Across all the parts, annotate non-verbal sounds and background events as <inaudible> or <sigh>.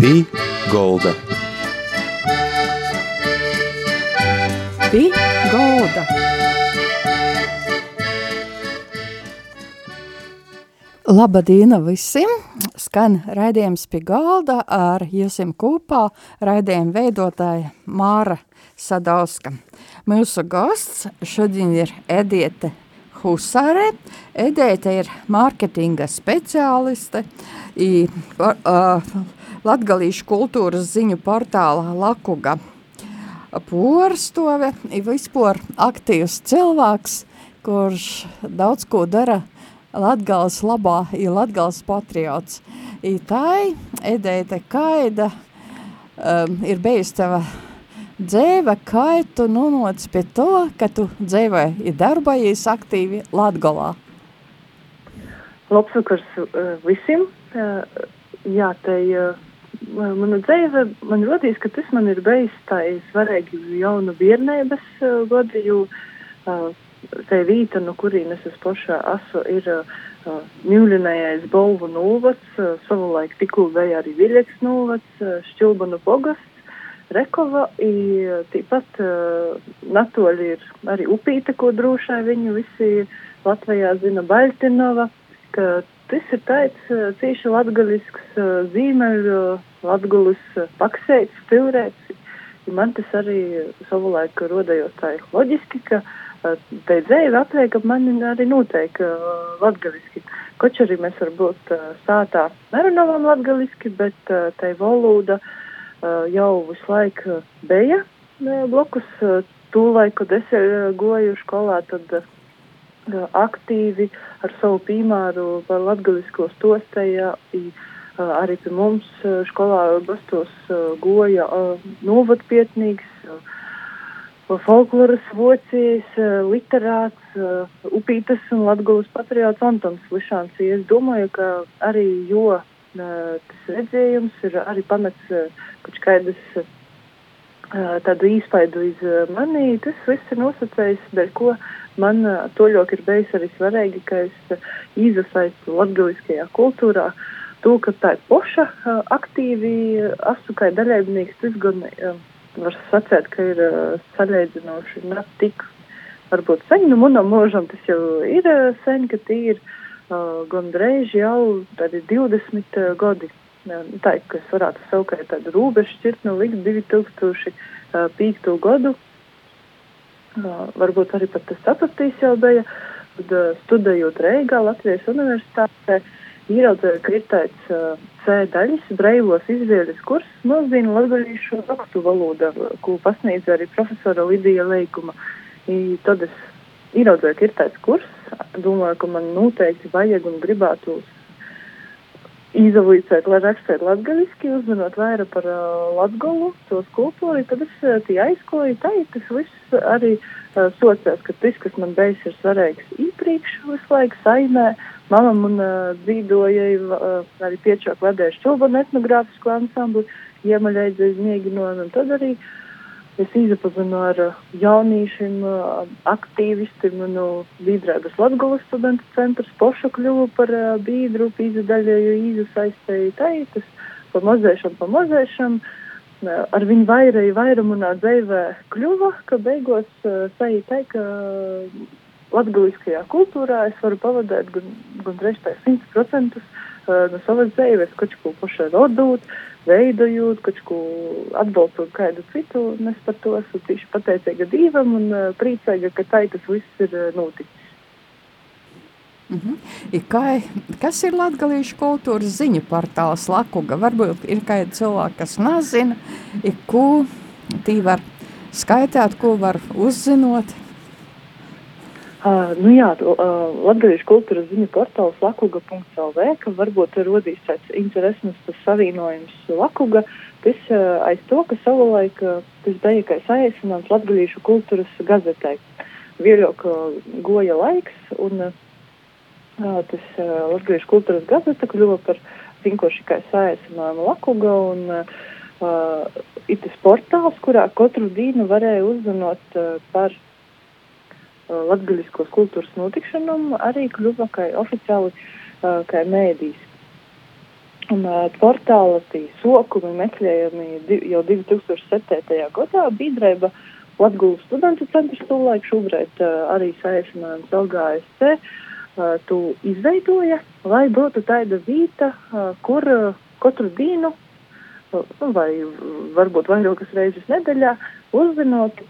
Pī Golda. Pī Golda. Labdien visiem! Skan raidījums pie galda ar Iesim kopā raidījuma veidotāja Māra Sadauska. Mūsu gosts šodien ir Ediete Husare. Edēte ir mārketinga speciāliste, i, uh, latgalīšu kultūras ziņu portāla Lakuga porstove, i vispār aktīvs cilvēks, kurš daudz ko dara Latgales labā, ir Latgales patriots. I tai Edēte Kaida um, ir bijusi tava dzēve, kā tu nonāc pie to, ka tu dzēvē ir darbojies aktīvi Latgolā? Labs vakars uh, visiem. Uh, jā, te uh, mana dzēve, man rodīs, ka tas man ir bijis tā svarīgi jau no bērnības gadi, jo te vīta, no kurienes es pašā asu, ir Mjuļinējais Bolvu novads, savulaik tikko bija arī Viļeks novads, Šķilbanu pogas, Rekova, i tāpat uh, Natoļi ir arī upīte, ko drošai viņu visi Latvijā zina Baļtinova, ka tas ir tāds uh, cīši latgaļisks uh, zīmeļu, latgulis uh, paksēts, pilrēts. Man tas arī savulaik rodējot tā loģiski, ka te dzēvi atliek, ka man arī noteikti latgaļiski. Koč arī mēs varbūt sātā nerunājam latgaļiski, bet te valoda. Eh, jau visu laiku bija eh, blokus. Eh, tūlaik, kad es goju skolā, tad aktīvi ar savu piemēru par latgalisko stostēju. Arī pie mums skolā bastos goja novadpietnīgs, folkloras vocijas, literāts, upītas un latgulas patriots Antons Lišāns. Es domāju, ka arī jo tas redzējums ir arī pamats kaut kādas tādu īspaidu iz manī. Tas viss ir nosacējis, dēļ ko man toļok ir bijis arī svarīgi, ka es izasaistu latgaliskajā kultūrā. To, ka tā ir poša aktīvi, asu kā dalībnieks, tas gan var sacēt, ka ir salīdzinoši ne tik varbūt sen, nu manam mūžam tas jau ir sen, ka tī ir gandrīz jau tādi 20 uh, gadi tā, kas varētu savukārt tādu robežu šķirt no līdz 2005. gadu. Varbūt arī pat tas sapratīs jau bija, tad studējot Reigā Latvijas universitātē, ieraudzīju, ka ir tāds C daļas breivos izvēles kurs nozīmē latgalīšu rakstu valoda, ko pasniedz arī profesora Lidija Leikuma. I tad es ieraudzīju, ka ir tāds kurs, domāju, ka man noteikti vajag un gribētu izavīcēt, lai rakstētu latgaliski, uzmanot vairāk par uh, latgolu, tos kultūru, tad es uh, tie aizkoju, tā, tas viss arī uh, sociās, ka tas, kas man beigas ir svarīgs īpriekš visu laiku saimē, mama man uh, dzīvoja uh, arī piečāk vadējuši čulbanu etnogrāfisku ansambli, iemaļaidzēs mēģinot, un tad arī uh, Es iepazinu ar uh, jauniešiem, uh, aktīvistiem no Bīdrēdas Latgulas studentu centrs. Poša kļuva par uh, bīdru, pīzadaļēju īzasaistēju taitas, pamazēšam, pamazēšam. Ar viņu vairēju vairumunā dzēvē kļuva, ka beigos sajūt tā, ka latguliskajā kultūrā es varu pavadēt gan, gan reizē 100% no savas dzēves, kaut ko paša rodot veidojot, kaut ko atbalstot kādu citu, un es par to esmu tieši pateicīga Dievam un uh, priecīga, ka tā tas viss ir uh, noticis. Mm -hmm. I kā, kas ir latgalīšu kultūras ziņu portāls Lakuga? Varbūt ir kādi cilvēki, kas nezina, ko tī var skaitāt, ko var uzzinot. Uh, nu jā, uh, Latvijas kultūras ziņu portāls lakuga.lv, ka varbūt rodīs tāds interesants savienojums Lakuga. Tas uh, aiz to, ka savulaik uh, tas bija kā saīsinājums Latvijas kultūras gazetē. Vieļok uh, goja laiks, un uh, tas uh, Latvijas kultūras gazeta kļuva par vinkoši kā saīsinājumu Lakuga, un uh, ir tas portāls, kurā katru dienu varēja uzzinot uh, par latgaļiskos kultūras notikšanām arī kļuva kā oficiāli uh, kā mēdīs. Un uh, portāla tī sokumi meklējami jau 2007. gadā Bīdrēba Latgulas studentu centrs tūlaik šobrīd arī saiesinājums LGSC tu izveidoja, lai būtu tāda vīta, kur katru dienu nu, vai varbūt vairākas reizes nedēļā uzzinot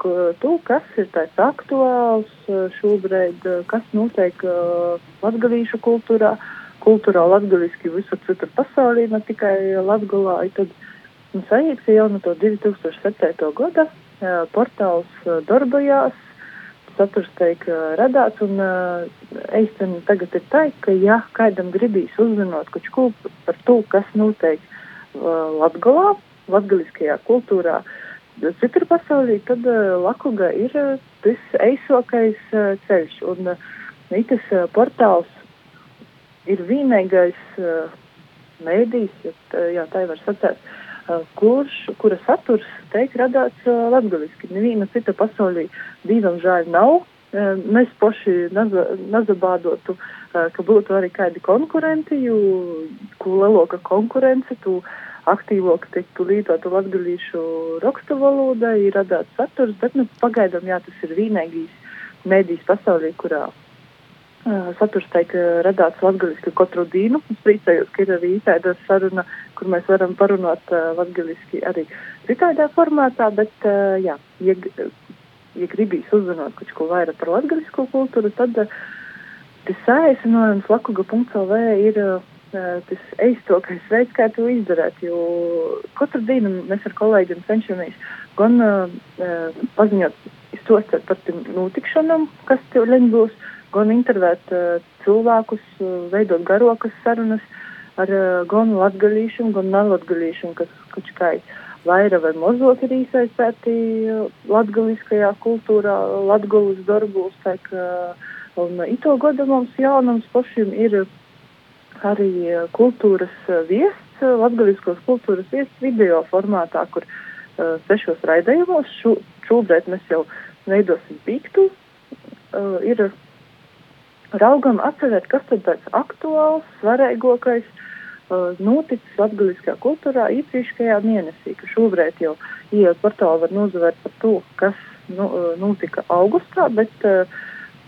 to, kas ir tāds aktuāls šobrīd, kas notiek latgalīšu kultūrā, kultūrā latgaliski visur citur pasaulī, ne tikai Latgulā. Tad nu, sajūta, jau no to 2007. gada portāls darbojās, saturs tiek radāts, un īstenībā tagad ir tā, ka ja kādam gribīs uzzināt kaut ko par to, kas notiek Latgulā, latgaliskajā kultūrā, citur pasaulī, tad Lakuga ir tas eisokais ceļš. Un Nītas portāls ir vienīgais mēdījis, ja tā var sacēt, kurš, kura saturs tiek radāts latgaliski. Neviena cita pasaulī dīvam žēl nav. Mēs paši nazabādotu, ka būtu arī kādi konkurenti, jo, ko lielāka konkurence, tu aktīvāk tiktu lītotu latgalīšu rakstu valoda, ir radāts saturs, bet, nu, pagaidām, jā, tas ir vienīgīs mēdīs pasaulī, kurā uh, saturs tiek radāts latgaliski katru dienu. Es priecājos, ka ir arī tāda saruna, kur mēs varam parunāt uh, latgaliski arī citādā formātā, bet, uh, jā, ja, ja gribīs uzzināt kaut ko vairāk par latgalisko kultūru, tad uh, tas saīsinājums lakuga.lv ir uh, tas eiztokais veids, kā to izdarīt. Jo katru dienu mēs ar kolēģiem cenšamies gan uh, paziņot, izstāstīt par tiem notikšanām, kas tev leņ būs, gan intervēt uh, cilvēkus, uh, veidot garokas sarunas ar uh, gan latgalīšiem, gan nelatgalīšiem, kas kaut kā vairāk vai mazāk ir iesaistīti uh, latgaliskajā kultūrā, latgulas darbos. Ka, un ito gadu mums jaunums pašiem ir arī kultūras viests, latgaliskos kultūras viests video formātā, kur uh, sešos raidījumos, šo, šobrīd mēs jau veidosim pīktu, uh, ir raugam atcerēt, kas tad tāds aktuāls, svarīgākais uh, noticis latgaliskajā kultūrā iepriekšējā mēnesī, ka šobrīd jau ieejot portālu var nozavērt par to, kas nu, notika augustā, bet uh,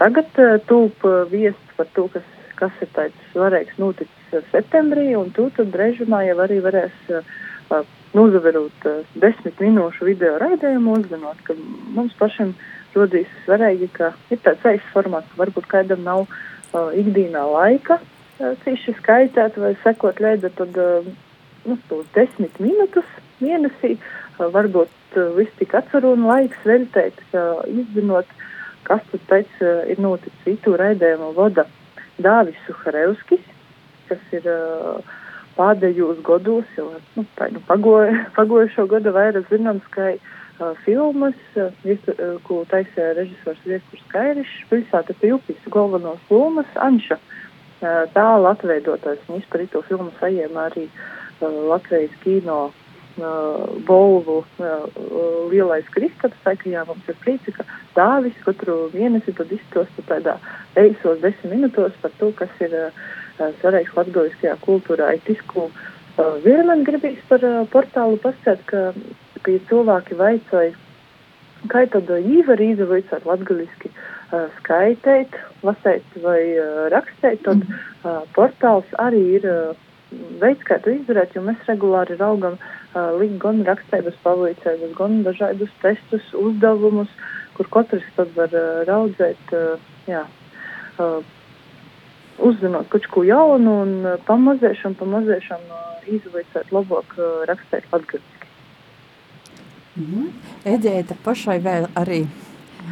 tagad uh, tūp uh, viests par to, kas kas ir tāds svarīgs noticis septembrī, un tu tad režimā jau arī varēs uh, nozaverot uh, desmit minūšu video raidījumu, uzzinot, ka mums pašam rodīs svarīgi, ka ir tāds eis formāts, ka varbūt kādam nav uh, ikdienā laika uh, cīši skaitēt vai sekot līdzi, tad nu, tos desmit minūtes mēnesī varbūt viss tik atceru un laiks veltēt, izzinot, kas tad pēc ir noticis citu raidījumu vada. Dāvis Suharevskis, kas ir pēdējos gados, jau nu, tā, nu, pagoja, <laughs> pagojušo gadu vairāk zināms, ka filmas, ko taisīja režisors Viesturs Kairišs, pilsēta Pilpis, galvenos lomas Anša. Uh, tā latveidotājs, un vispār to filmu sajēma arī Latvijas kino Bolvu lielais Kristaps, tā ka jā, mums ir prīci, ka Dāvis katru mēnesi tad izstosta tādā eisos desmit minūtos par to, kas ir svarīgs latgaliskajā kultūrā. Vēl man gribīs par portālu pasēt, ka, ka ja cilvēki vaicoja, kā tad īvar izvaicāt latgaliski uh, skaitēt, lasēt vai rakstēt, tad uh, portāls arī ir veids, kā to izdarīt, jo mēs regulāri raugam līdz gan rakstības palīdzības, gan dažādus testus, uzdevumus, kur katrs tad var raudzēt, jā, uzzinot kaut ko jaunu un pamazēšanu, pamazēšanu izvaicāt labāk rakstīt latgaliski. Mm -hmm. Eģēta pašai vēl arī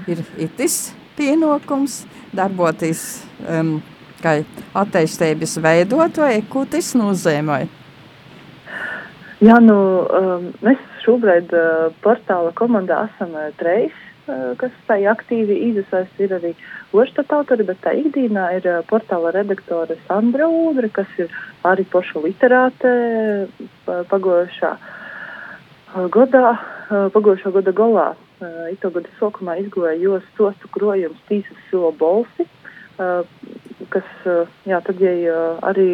ir itis pienākums darboties um, kā attīstības veidotāji, ko tas nozīmē? Jā, nu, um, mēs šobrīd uh, portāla komandā esam uh, treis, uh, kas tā aktīvi iesaistās. Ir arī Oštat autori, bet tā ikdienā ir uh, portāla redaktore Sandra Udre, kas ir arī poša literāte uh, pagojušā uh, gadā, uh, pagojušā gada galā. Ito gada sokumā izgoja jos stostu krojums tīsas silo bolsi. Uh, kas, jā, tad, ja arī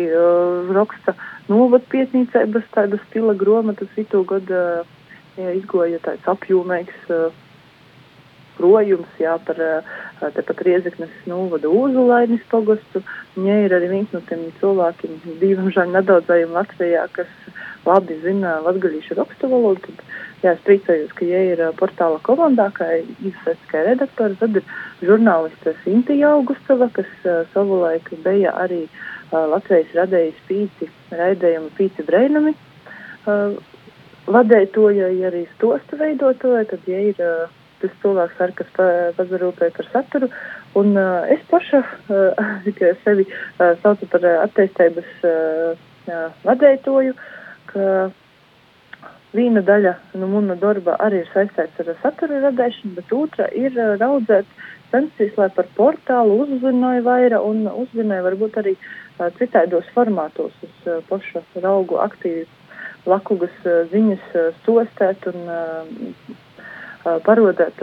raksta novad pietnīcēbas tāda stila gromatas vitu gada jā, izgoja tāds apjūmīgs projums, jā, par tepat Riezeknes novada Uzulainis pogostu. Viņa ir arī viens no tiem cilvēkiem, diemžēl nedaudzajiem Latvijā, kas labi zina latgaļīšu rakstu valodu. Tad, jā, es priecājos, ka ja ir portāla komandā, kā izsveiciskai redaktori, tad ir žurnāliste Sintija Augustava, kas savulaik bija arī Latvijas radējis pīci, raidējumu pīci breinami. Vadētoja, ja arī stostu veidotoja, tad, ja ir tas cilvēks, ar kas pazarūpē par saturu. Un es paša <laughs> sevi saucu par attīstības vadētoju, ka viena daļa no mana darba arī ir saistīta ar satura radīšanu, bet otra ir uh, raudzēt censties, lai par portālu uzzināja vairāk un uzzināja varbūt arī uh, citādos formātos uz uh, paša raugu aktīvi lakugas uh, ziņas uh, stostēt un uh, parodēt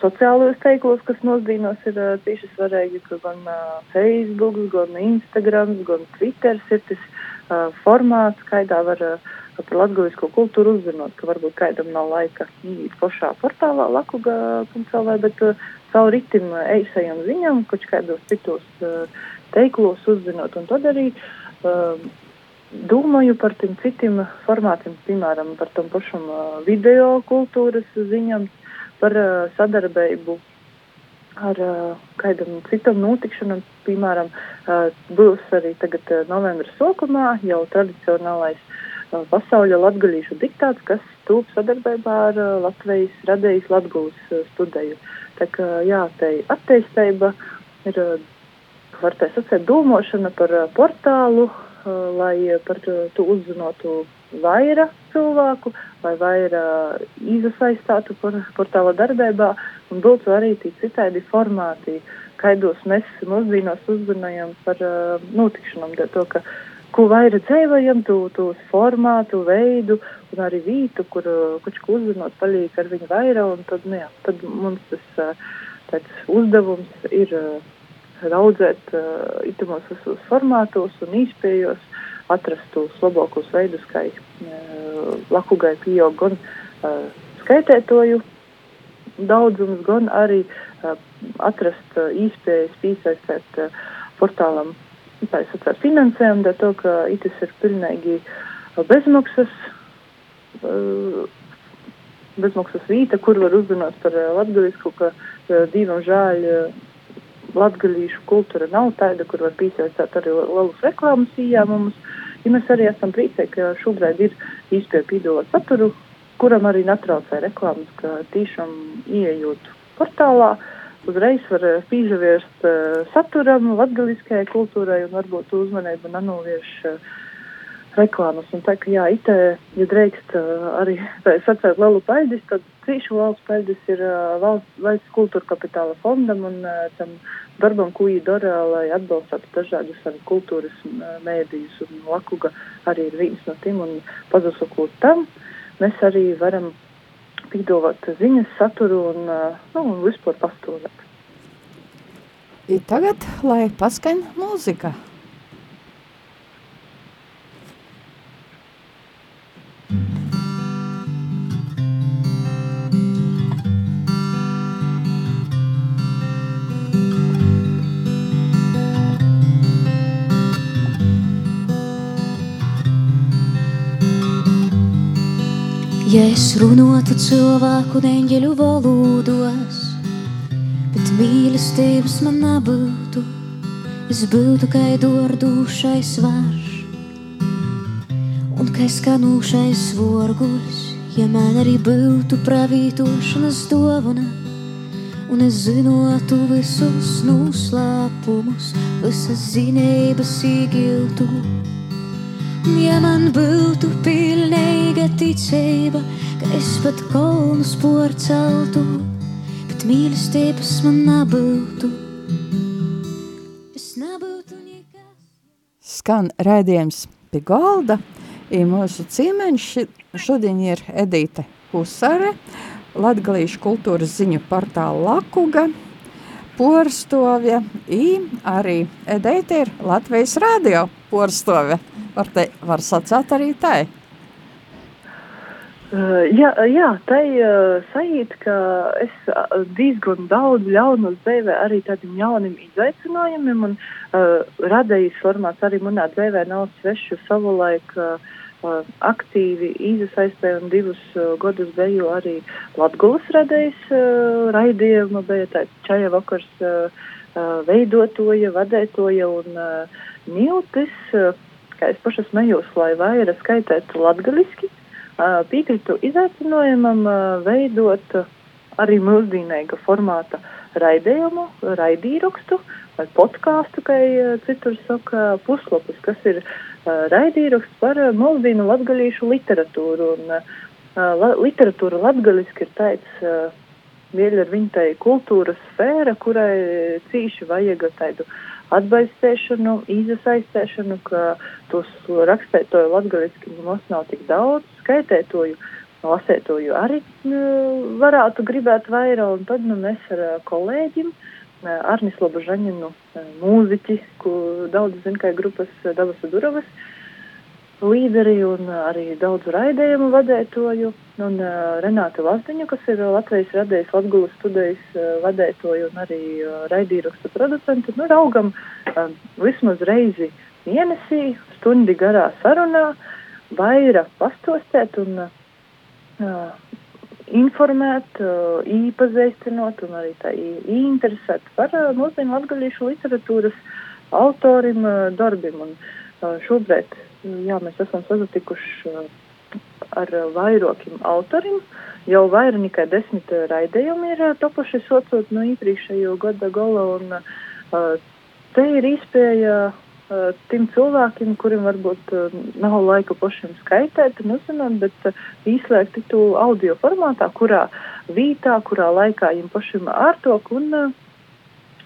sociālajos teiklos, kas mūsdienos ir tieši svarīgi, ka gan Facebook, gan Instagram, gan Twitter ir tas formāts, kādā var par latgulisko kultūru uzzinot, ka varbūt kādam nav laika iet pašā portālā lakuga.lv, bet caur ritim eisajam ziņam, kaut kādos citos teiklos uzzinot, un tad arī domāju par tiem citiem formātiem, piemēram, par tam pašam video kultūras ziņām, par sadarbību ar kādam citam notikšanam. Piemēram, būs arī tagad novembra sākumā jau tradicionālais pasaules latgaļīšu diktāts, kas tūp sadarbībā ar Latvijas radējas latgulas studiju. Tā kā jā, tai attīstība ir, var tā sacēt, domāšana par portālu, lai par to uzzinātu vairāk cilvēku, lai vairāk izasaistātu par, par tāla darbībā un būtu arī tī citādi formāti, kaidos mēs mūsdienos uzzinājam par uh, notikšanām, to, ka, ko vairāk dzīvojam, tu, tos formātu, veidu un arī vītu, kur kaut ko uzzinot, paliek ar viņu vairāk, un tad, nu jā, tad mums tas uh, tāds uzdevums ir uh, raudzēt itumos visos formātos un īspējos, atrast tos labākos veidus, kā lakugai pieaug gan skaitētoju daudzums, gan arī atrast īspējas piesaistēt portālam es atceru finansējumu, dēļ to, ka itis ir pilnīgi bezmaksas, uh, bezmaksas vīta, kur var uzzināt par uh, latgavisku, ka uh, divam uh, latgaļīšu kultūra nav tāda, kur var piesaistīt arī lielus reklāmas ieņēmumus. Ja mēs arī esam priecīgi, ka šobrīd ir īstenībā pīdolot saturu, kuram arī netraucē reklāmas, ka tiešām ieejot portālā, uzreiz var pīžavērst uh, saturam, latgaļiskajai kultūrai un varbūt uzmanību nenovērš uh, reklāmas. Un tā, ka jā, itē, ja drīkst uh, arī sacēt lielu paļģis, tad cīšu valsts paļģis ir uh, valsts, valsts kultūra kapitāla fondam un uh, tam darbam, ko viņi dara, lai atbalstītu dažādus arī kultūras mēdījus. Un Lakuga arī ir viens no tiem, un pazasakot tam, mēs arī varam piedāvāt ziņas, saturu un, nu, un vispār pastāvēt. Tagad, lai paskaņ mūzika. Ja es runātu cilvēku neņģeļu valodos, bet mīlestības man nebūtu, es būtu kā dordūšais varš un kā skanūšais vorguļs, ja man arī būtu pravītošanas dovana. Un es zinotu visus noslēpumus, visas zinības iegiltu. Ja man būtu pilnīga ticība, ka es pat kolnus porceltu, bet mīlestības man nebūtu. Es nebūtu nekas. Skan raidījums pie galda, ir mūsu ciemeņš, šodien ir Edīte Husare, Latgalīšu kultūras ziņu portāla Lakuga, porstovja i arī Edeita ir Latvijas radio porstovja. Var, te, var sacēt arī tai. Uh, jā, jā, tai uh, sajūt, ka es uh, diezgan daudz ļaunu dzīvē arī tādiem jauniem izaicinājumiem, un uh, radējis formāts arī manā dzīvē nav svešu savulaik uh, uh, aktīvi iesaistē un divus uh, gadus beju arī Latgulas radējis uh, raidījumu, bija tā čaja vakars uh, veidotoja, vadētoja un Niltis, kā es pašas smējos, lai vairāk skaitētu latgaliski piekrītu izaicinājumam veidot arī mūsdienīga formāta raidījumu, raidīrakstu vai podkāstu, kā citur saka, puslapus, kas ir raidīraksts par mūsdienu latgalīšu literatūru. Un, la, literatūra latgaliski ir tāds vēl ar viņu tai kultūras sfēra, kurai cīši vajag tādu uh, atbalstēšanu, izasaistēšanu, ka tos rakstētoju latgaliski mums nav tik daudz, skaitētoju, lasētoju arī nu, varētu gribēt vairāk, un tad nu, mēs ar kolēģim, Arnis Lobažaņinu, mūziķi, ko daudz zin kā grupas Davas Durovas, līderi un arī daudz raidījumu vadētoju, un uh, Renāta Lazdiņa, kas ir Latvijas radējas Latgulas studijas uh, vadētoju un arī uh, raidīrakstu producentu, nu raugam uh, vismaz reizi mēnesī, stundi garā sarunā, vaira pastostēt un uh, informēt, īpazīstinot un arī tā interesēt par mūsdienu latgalīšu literatūras autorim darbim. Un, šobrīd jā, mēs esam sazatikuši ar vairākiem autoriem. Jau vairāk nekā desmit raidījumi ir topuši socot no iepriekšējo gada gala. Un, te ir iespēja tiem cilvēkiem, kuriem varbūt uh, nav laika pašiem skaitīt un uzzināt, bet uh, īslēgt to audio formātā, kurā vītā, kurā laikā viņiem pašiem ārtok. Un, uh,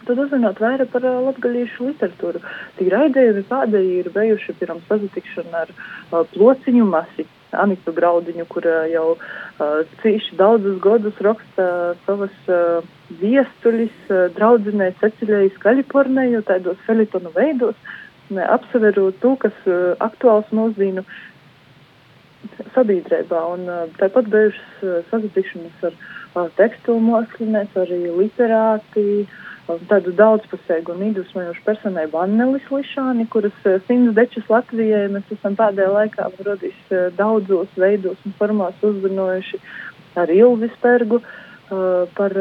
tad uzzināt vairāk par uh, latgaļiešu literatūru. Tik raidījumi pēdējie ir bijuši pirms sazatikšana ar uh, plociņu masi. Anitu Graudiņu, kur uh, jau uh, cīši daudzus gadus raksta uh, savas uh, viestuļus, uh, draudzinē Cecilijai Kaliforniju, tādos felitonu veidos, ne, apseveru to, kas uh, aktuāls mūsdīnu sabiedrībā. Un uh, tāpat bijušas uh, sazatikšanas ar uh, tekstilu mākslinieci, arī literāti, uh, tādu daudzpusēju un iedvesmojošu personību Annelis Lišāni, kuras eh, simts dečus Latvijai mēs esam pēdējā laikā rodīs eh, daudzos veidos un formās uzzinojuši ar Ilvis Pergu, eh, par,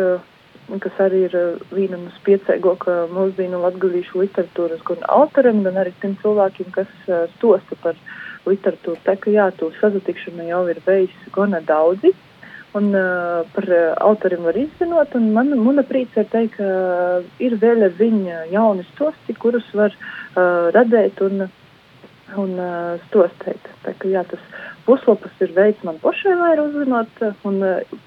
kas arī ir viena no spiecīgākā mūsdienu latgalīšu literatūras gan autoriem, gan arī tiem cilvēkiem, kas stosta par literatūru. Tā ka jā, to sazatikšanu jau ir veids gana daudzi. Un uh, par autoriem var izzinot, un man, mana prīca ir teikt, ka ir vēl viņa jauni stosti, kurus var uh, radēt un, un uh, stostēt. Tā kā jā, tas puslapas ir veids man pašai vairāk uzzinot, un uh,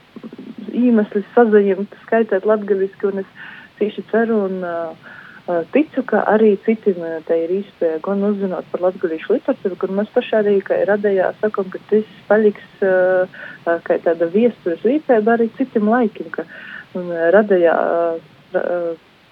īmeslis sazajimt, skaitēt latgaviski, un es cīši ceru un uh, ticu, ka arī citiem te ir iespēja gan uzzināt par latgalīšu literatūru, kur mēs paši arī, kā radējā, sakam, ka tas paliks kā tāda viestures līdzība arī citiem laikiem, ka un, radējā,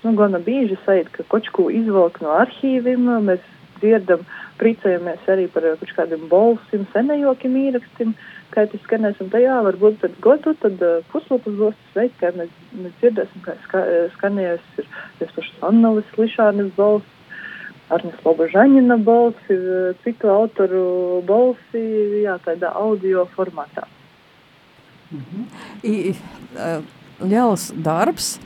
nu, gana bieži sajūt, ka kočku izvelk no arhīviem, mēs dzirdam, priecājamies arī par kaut kādiem bolsim, senajokiem īrakstiem, kā tas skanēs, un tajā varbūt pēc godu, tad uh, puslapus būs sveiks, kā mēs, mēs dzirdēsim, kā ska, skanējas ir tas pašas Annalis Lišānis balss, Arnis Lobažaņina balss, ir citu autoru balsi, jā, tādā audio formātā. Mm -hmm. I, uh, liels darbs,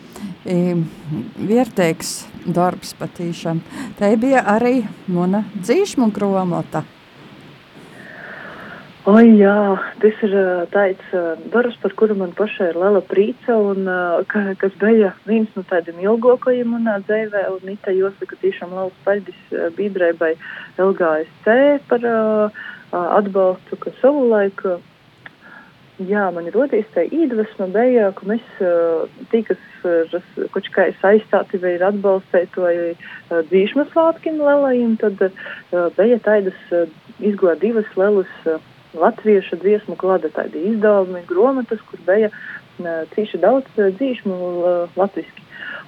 Vērtīgs darbs patīšām. Tā bija arī mana dzīšmu gromota. Oi, jā, tas ir tāds darbs, par kuru man pašai ir liela prīca, un ka, kas bija viens no tādiem ilgākajiem manā dzīvē, un Nita jāsaka tiešām liels paldies biedrībai LGSC par atbalstu, ka savulaik, jā, man ir rodījis tā iedvesma bija, ka mēs tī, kas kaut kā saistāti vai ir atbalstēti vai dzīšmas svētkiem lielajiem, tad bija tādas izgoja divas lielas latviešu dziesmu klāda tādi izdevumi, grāmatas, kur bija cīši daudz dzīšmu latviski.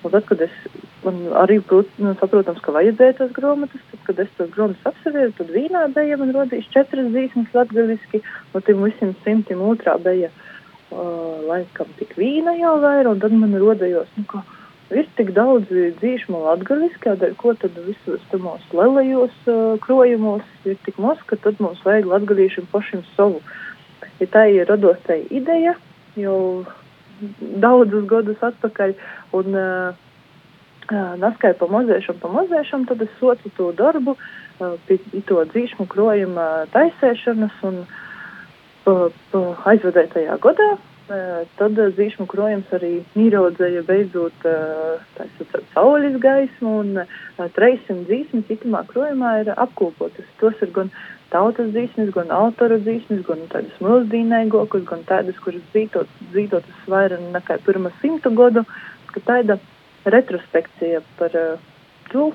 Un tad, kad es, man arī, nu, saprotams, ka vajadzēja tos grāmatas, tad, kad es tos grāmatas apsevēru, tad vīnā bija man rodījis četras dzīsmes latgaliski, no tiem visiem simtiem otrā bija, uh, laikam, tik vīna jau vaira, un tad man rodējos, nu, ka ir tik daudz dzīšmu latgaliski, kādēļ, ko tad visos tamos lelajos uh, krojumos ir tik maz, ka tad mums vajag latgalīšiem pašiem savu. Ja tā ir rados tā ideja, jau daudzus gadus atpakaļ, un uh, naskai pamazēšam, pamazēšam, tad es socu to darbu, to dzīšmu krojuma taisēšanas un aizvedētajā gadā. Tad dzīšmu krojums arī mīrodzēja beidzot tāsot saules gaismu un 300 dzīsmes itamā krojumā ir apkopotas. Tos ir gan tautas dzīsmes, gan autora dzīsmes, gan tādas mūsdīnēgokas, gan tādas, kuras dzītot, dzītotas vairāk nekā pirma simtu gadu, ka tāda retrospekcija par uh, to,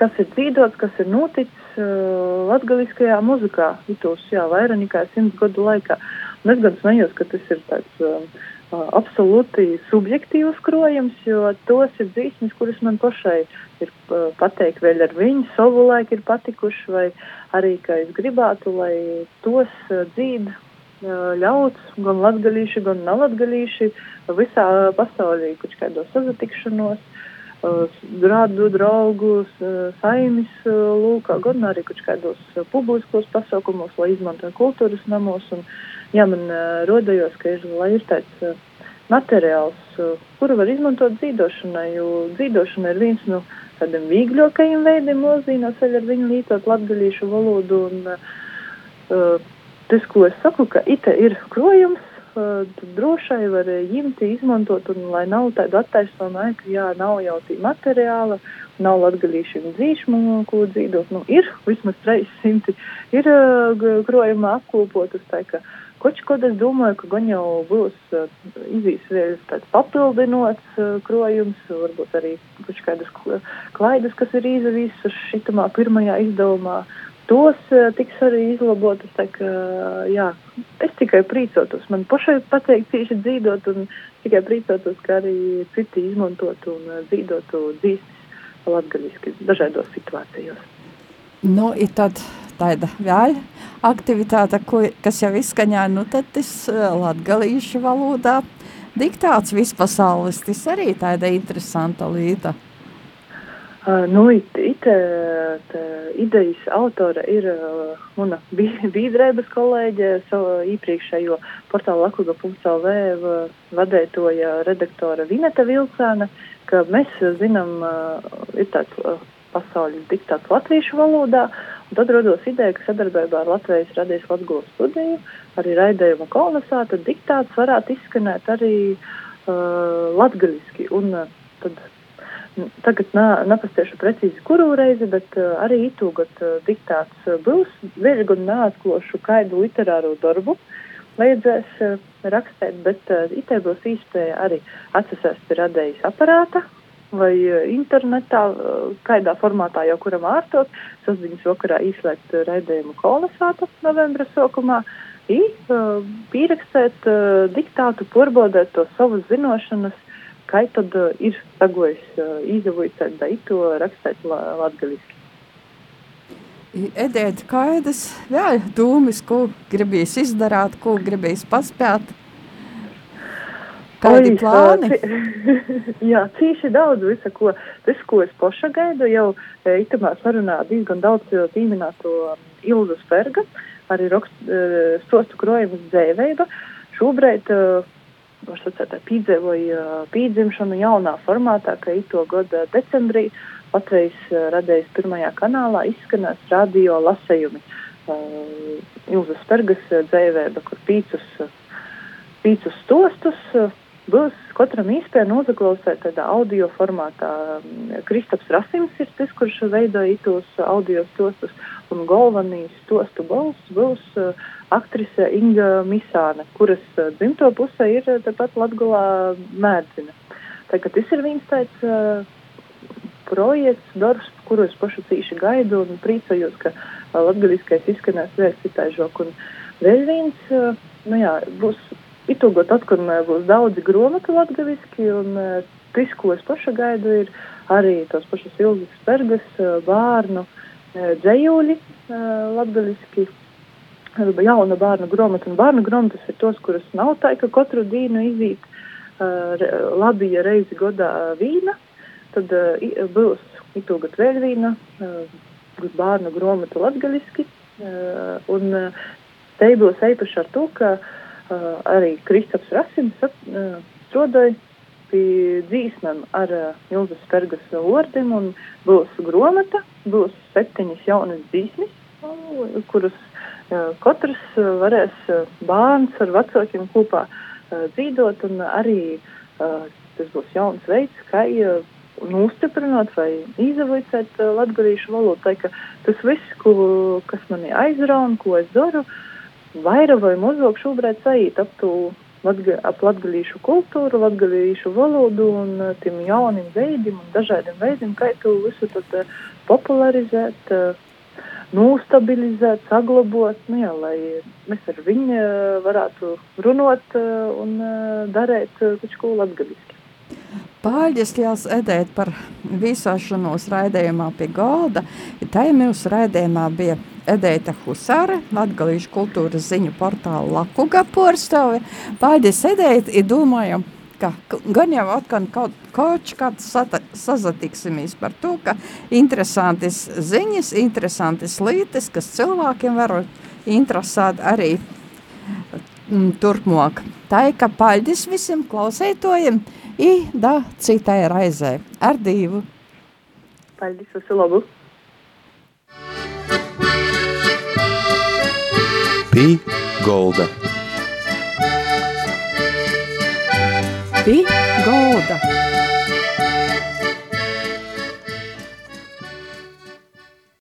kas ir dzīvots, kas ir noticis uh, latgaliskajā muzikā, itos, jā, vairāk nekā simts gadu laikā. Un es gan smējos, ka tas ir tāds uh, absolūti subjektīvs krojums, jo tos ir dzīsmes, kuras man pašai ir pateikt, vēl ar viņu savu laiku ir patikuši, vai arī, ka es gribētu, lai tos dzīd ļauts, gan latgalīši, gan nalatgalīši, visā pasaulī, kaut kādos sazatikšanos, grādu draugus, saimis lūkā, gan arī kaut kādos publiskos pasaukumos, lai izmanto kultūras namos. Un, jā, man rodējos, ka ir, lai ir tāds materiāls, kuru var izmantot dzīdošanai, jo dzīdošana ir viens no tādiem vīgļākajiem veidiem mūzīnos, ar viņu līdzot latgalīšu valodu. Un, uh, tas, ko es saku, ka ite ir krojums, drošai var ņemti, izmantot, un lai nav tāda attaisnojuma, ka jā, nav jau tī materiāla, nav latgalīšiem dzīšmu, ko dzīvot. Nu, ir vismaz 300, ir krojumā apkopotas, tā ka koč, ko es domāju, ka gan jau būs izīs vēl tāds papildinots krojums, varbūt arī koč kādas klaidas, kas ir izavīsas šitamā pirmajā izdevumā tos uh, tiks arī izlabotas. Tā, ka, jā, es tikai priecātos. Man pašai patīk tieši dzīvot, un tikai priecātos, ka arī citi izmantot un uh, dzīvotu dzīslis latgaļiski dažādos situācijos. Nu, ir tad tāda vēl aktivitāte, ko, kas jau izskaņā, nu tad tas latgalīšu valodā diktāts vispasaules, tas arī tāda interesanta lieta. Nu, it, it, tā, idejas autora ir mana biedrības kolēģe, savu iepriekšējo portālu lakuga.lv vadētoja redaktore Vineta Vilcāna, ka mēs zinām, ir tāds pasaules diktāts latviešu valodā, un tad rodos ideja, ka sadarbībā ar Latvijas radijas Latgulas studiju, arī raidējuma kolonizāta diktāts varētu izskanēt arī uh, latgaliski, un tad Tagad nepastiešu precīzi, kuru reizi, bet uh, arī itūgat uh, diktāts uh, būs. Vēl gan neatklošu kādu literāro darbu vajadzēs uh, rakstēt, bet uh, itē būs iespēja arī atsasēst radējas aparāta vai uh, internetā, uh, kādā formātā jau kuram ārtot. Sasdiņas vakarā izslēgt uh, raidījumu kolonizātu novembra sokumā. I, uh, pierakstēt uh, diktātu, porbodēt to savas zinošanas kā tad uh, ir sagojis uh, izdevojis daitu rakstīt latgaliski. Edēt kādas vēl dūmis, ko gribīs izdarāt, ko gribīs paspēt? Kādi Oi, plāni? <laughs> jā, cīši daudz visa, ko, visu, ko es poša gaidu, jau itamā sarunā diezgan daudz pieminēto Ilza Sperga, arī rakst, stostu krojumus dzēveiba. Šobrīd uh, var sacīt, piedzīvoja pīdzimšanu jaunā formātā, ka ito gada decembrī Latvijas radējas pirmajā kanālā izskanēs radio lasējumi. Ilzas Pergas dzēvēba, kur pīcus, pīcus stostus būs katram iespēja nozaklausēt tādā audio formātā. Kristaps Rasims ir tas, kurš veidoja itos audio stostus, un galvenīs stostu balss būs uh, aktrise Inga Misāne, kuras uh, dzimto pusē ir uh, tepat Latgulā Mērdzina. Tā kā tas ir viens tāds uh, projekts, darbs, kuru es pašu cīši gaidu un priecājos, ka uh, latgaliskais izskanēs vēl citaižok. Un vēl viens, uh, nu jā, būs itūgot atkal būs daudzi gromatu latgaliski un viss, ko es paša gaidu, ir arī tos pašas Ilgas Bergas, bērnu dzējūļi latgaliski, jauna bērnu gromata, un bērnu gromatas ir tos, kuras nav tā, ka katru dienu izīt labi, ja reizi godā vīna, tad būs itūgat vēl vīna, bērnu gromata latgaliski, un te būs eipaši ar to, ka arī Kristaps Rasims strādāja pie dzīsmēm ar Ilgas Pergas vārdiem, un būs gromata, būs septiņas jaunas dzīsmes, kuras katrs varēs bērns ar vecākiem kopā dzīvot, un arī tas būs jauns veids, kā nostiprināt vai izavaicēt latgadījušu valodu. Tā, tas viss, ko, kas mani aizraun, ko es daru, vairāk vai mazāk šobrīd saīt ap to ap latgalīšu kultūru, latgalīšu valodu un tiem jauniem veidiem un dažādiem veidiem, kā to visu tad popularizēt, uh, nostabilizēt, saglabot, nu jā, lai mēs ar viņu varētu runot un darēt kaut ko latgaliski. Paldies, Jāls Edēt, par vīsošanos raidījumā pie galda. Mūsu raidījumā bija Edēta Husāre, Latgalīšu kultūras ziņu portāla Lakuga porstove. Paldies, Edēt, ir domājam, ka gan jau atkal kaut, kaut kāds sazatiksimies par to, ka interesantas ziņas, interesantas lītes, kas cilvēkiem var interesēt arī mm, turpmāk. Tā ir, ka paldies visiem klausētojiem, i da citai raizē. Ar divu. Paldies, visu labu. Pī golda. Pī golda.